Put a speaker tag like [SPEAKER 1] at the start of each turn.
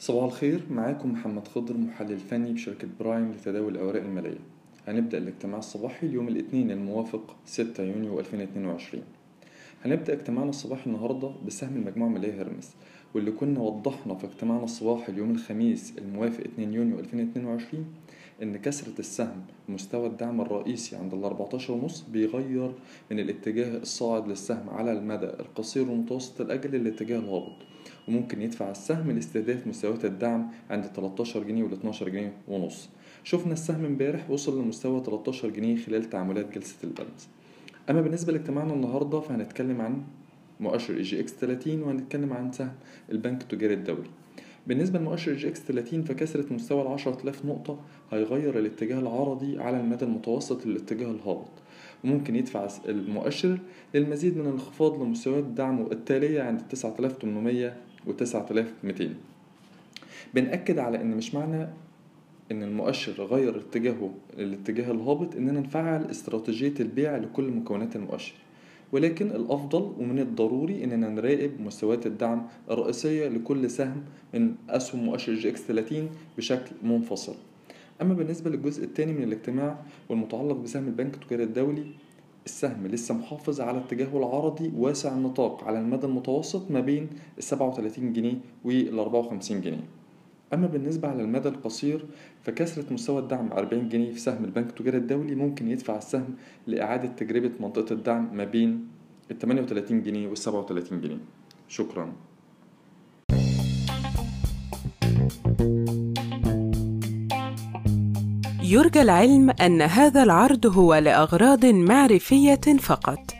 [SPEAKER 1] صباح الخير معاكم محمد خضر محلل فني بشركة برايم لتداول الأوراق المالية. هنبدأ الاجتماع الصباحي اليوم الاثنين الموافق 6 يونيو 2022 هنبدأ اجتماعنا الصباحي النهاردة بسهم المجموعة المالية هرمس واللي كنا وضحنا في اجتماعنا الصباحي اليوم الخميس الموافق 2 يونيو 2022 إن كسرة السهم مستوى الدعم الرئيسي عند ال 14 ونص بيغير من الاتجاه الصاعد للسهم على المدى القصير ومتوسط الأجل للاتجاه الهابط وممكن يدفع السهم لاستهداف مستويات الدعم عند 13 جنيه وال 12 جنيه ونص. شفنا السهم امبارح وصل لمستوى 13 جنيه خلال تعاملات جلسة البلانس أما بالنسبة لاجتماعنا النهاردة فهنتكلم عن مؤشر EGX 30 وهنتكلم عن سهم البنك التجاري الدولي. بالنسبة لمؤشر EGX 30 فكسر مستوى ال 10000 نقطة هيغير الاتجاه العرضي على المدى المتوسط للاتجاه الهابط. وممكن يدفع المؤشر للمزيد من الانخفاض لمستويات الدعم التالية عند 9800 و 9200 بنأكد على إن مش معنى إن المؤشر غير اتجاهه للاتجاه الهابط إننا نفعل استراتيجية البيع لكل مكونات المؤشر. ولكن الأفضل ومن الضروري إننا نراقب مستويات الدعم الرئيسية لكل سهم من أسهم مؤشر جي إكس 30 بشكل منفصل. أما بالنسبة للجزء الثاني من الاجتماع والمتعلق بسهم البنك التجاري الدولي السهم لسه محافظ على اتجاهه العرضي واسع النطاق على المدى المتوسط ما بين ال 37 جنيه وال 54 جنيه. أما بالنسبة على المدى القصير فكسرة مستوى الدعم 40 جنيه في سهم البنك التجاري الدولي ممكن يدفع السهم لإعادة تجربة منطقة الدعم ما بين ال 38 جنيه وال 37 جنيه. شكراً.
[SPEAKER 2] يرجى العلم أن هذا العرض هو لأغراض معرفية فقط.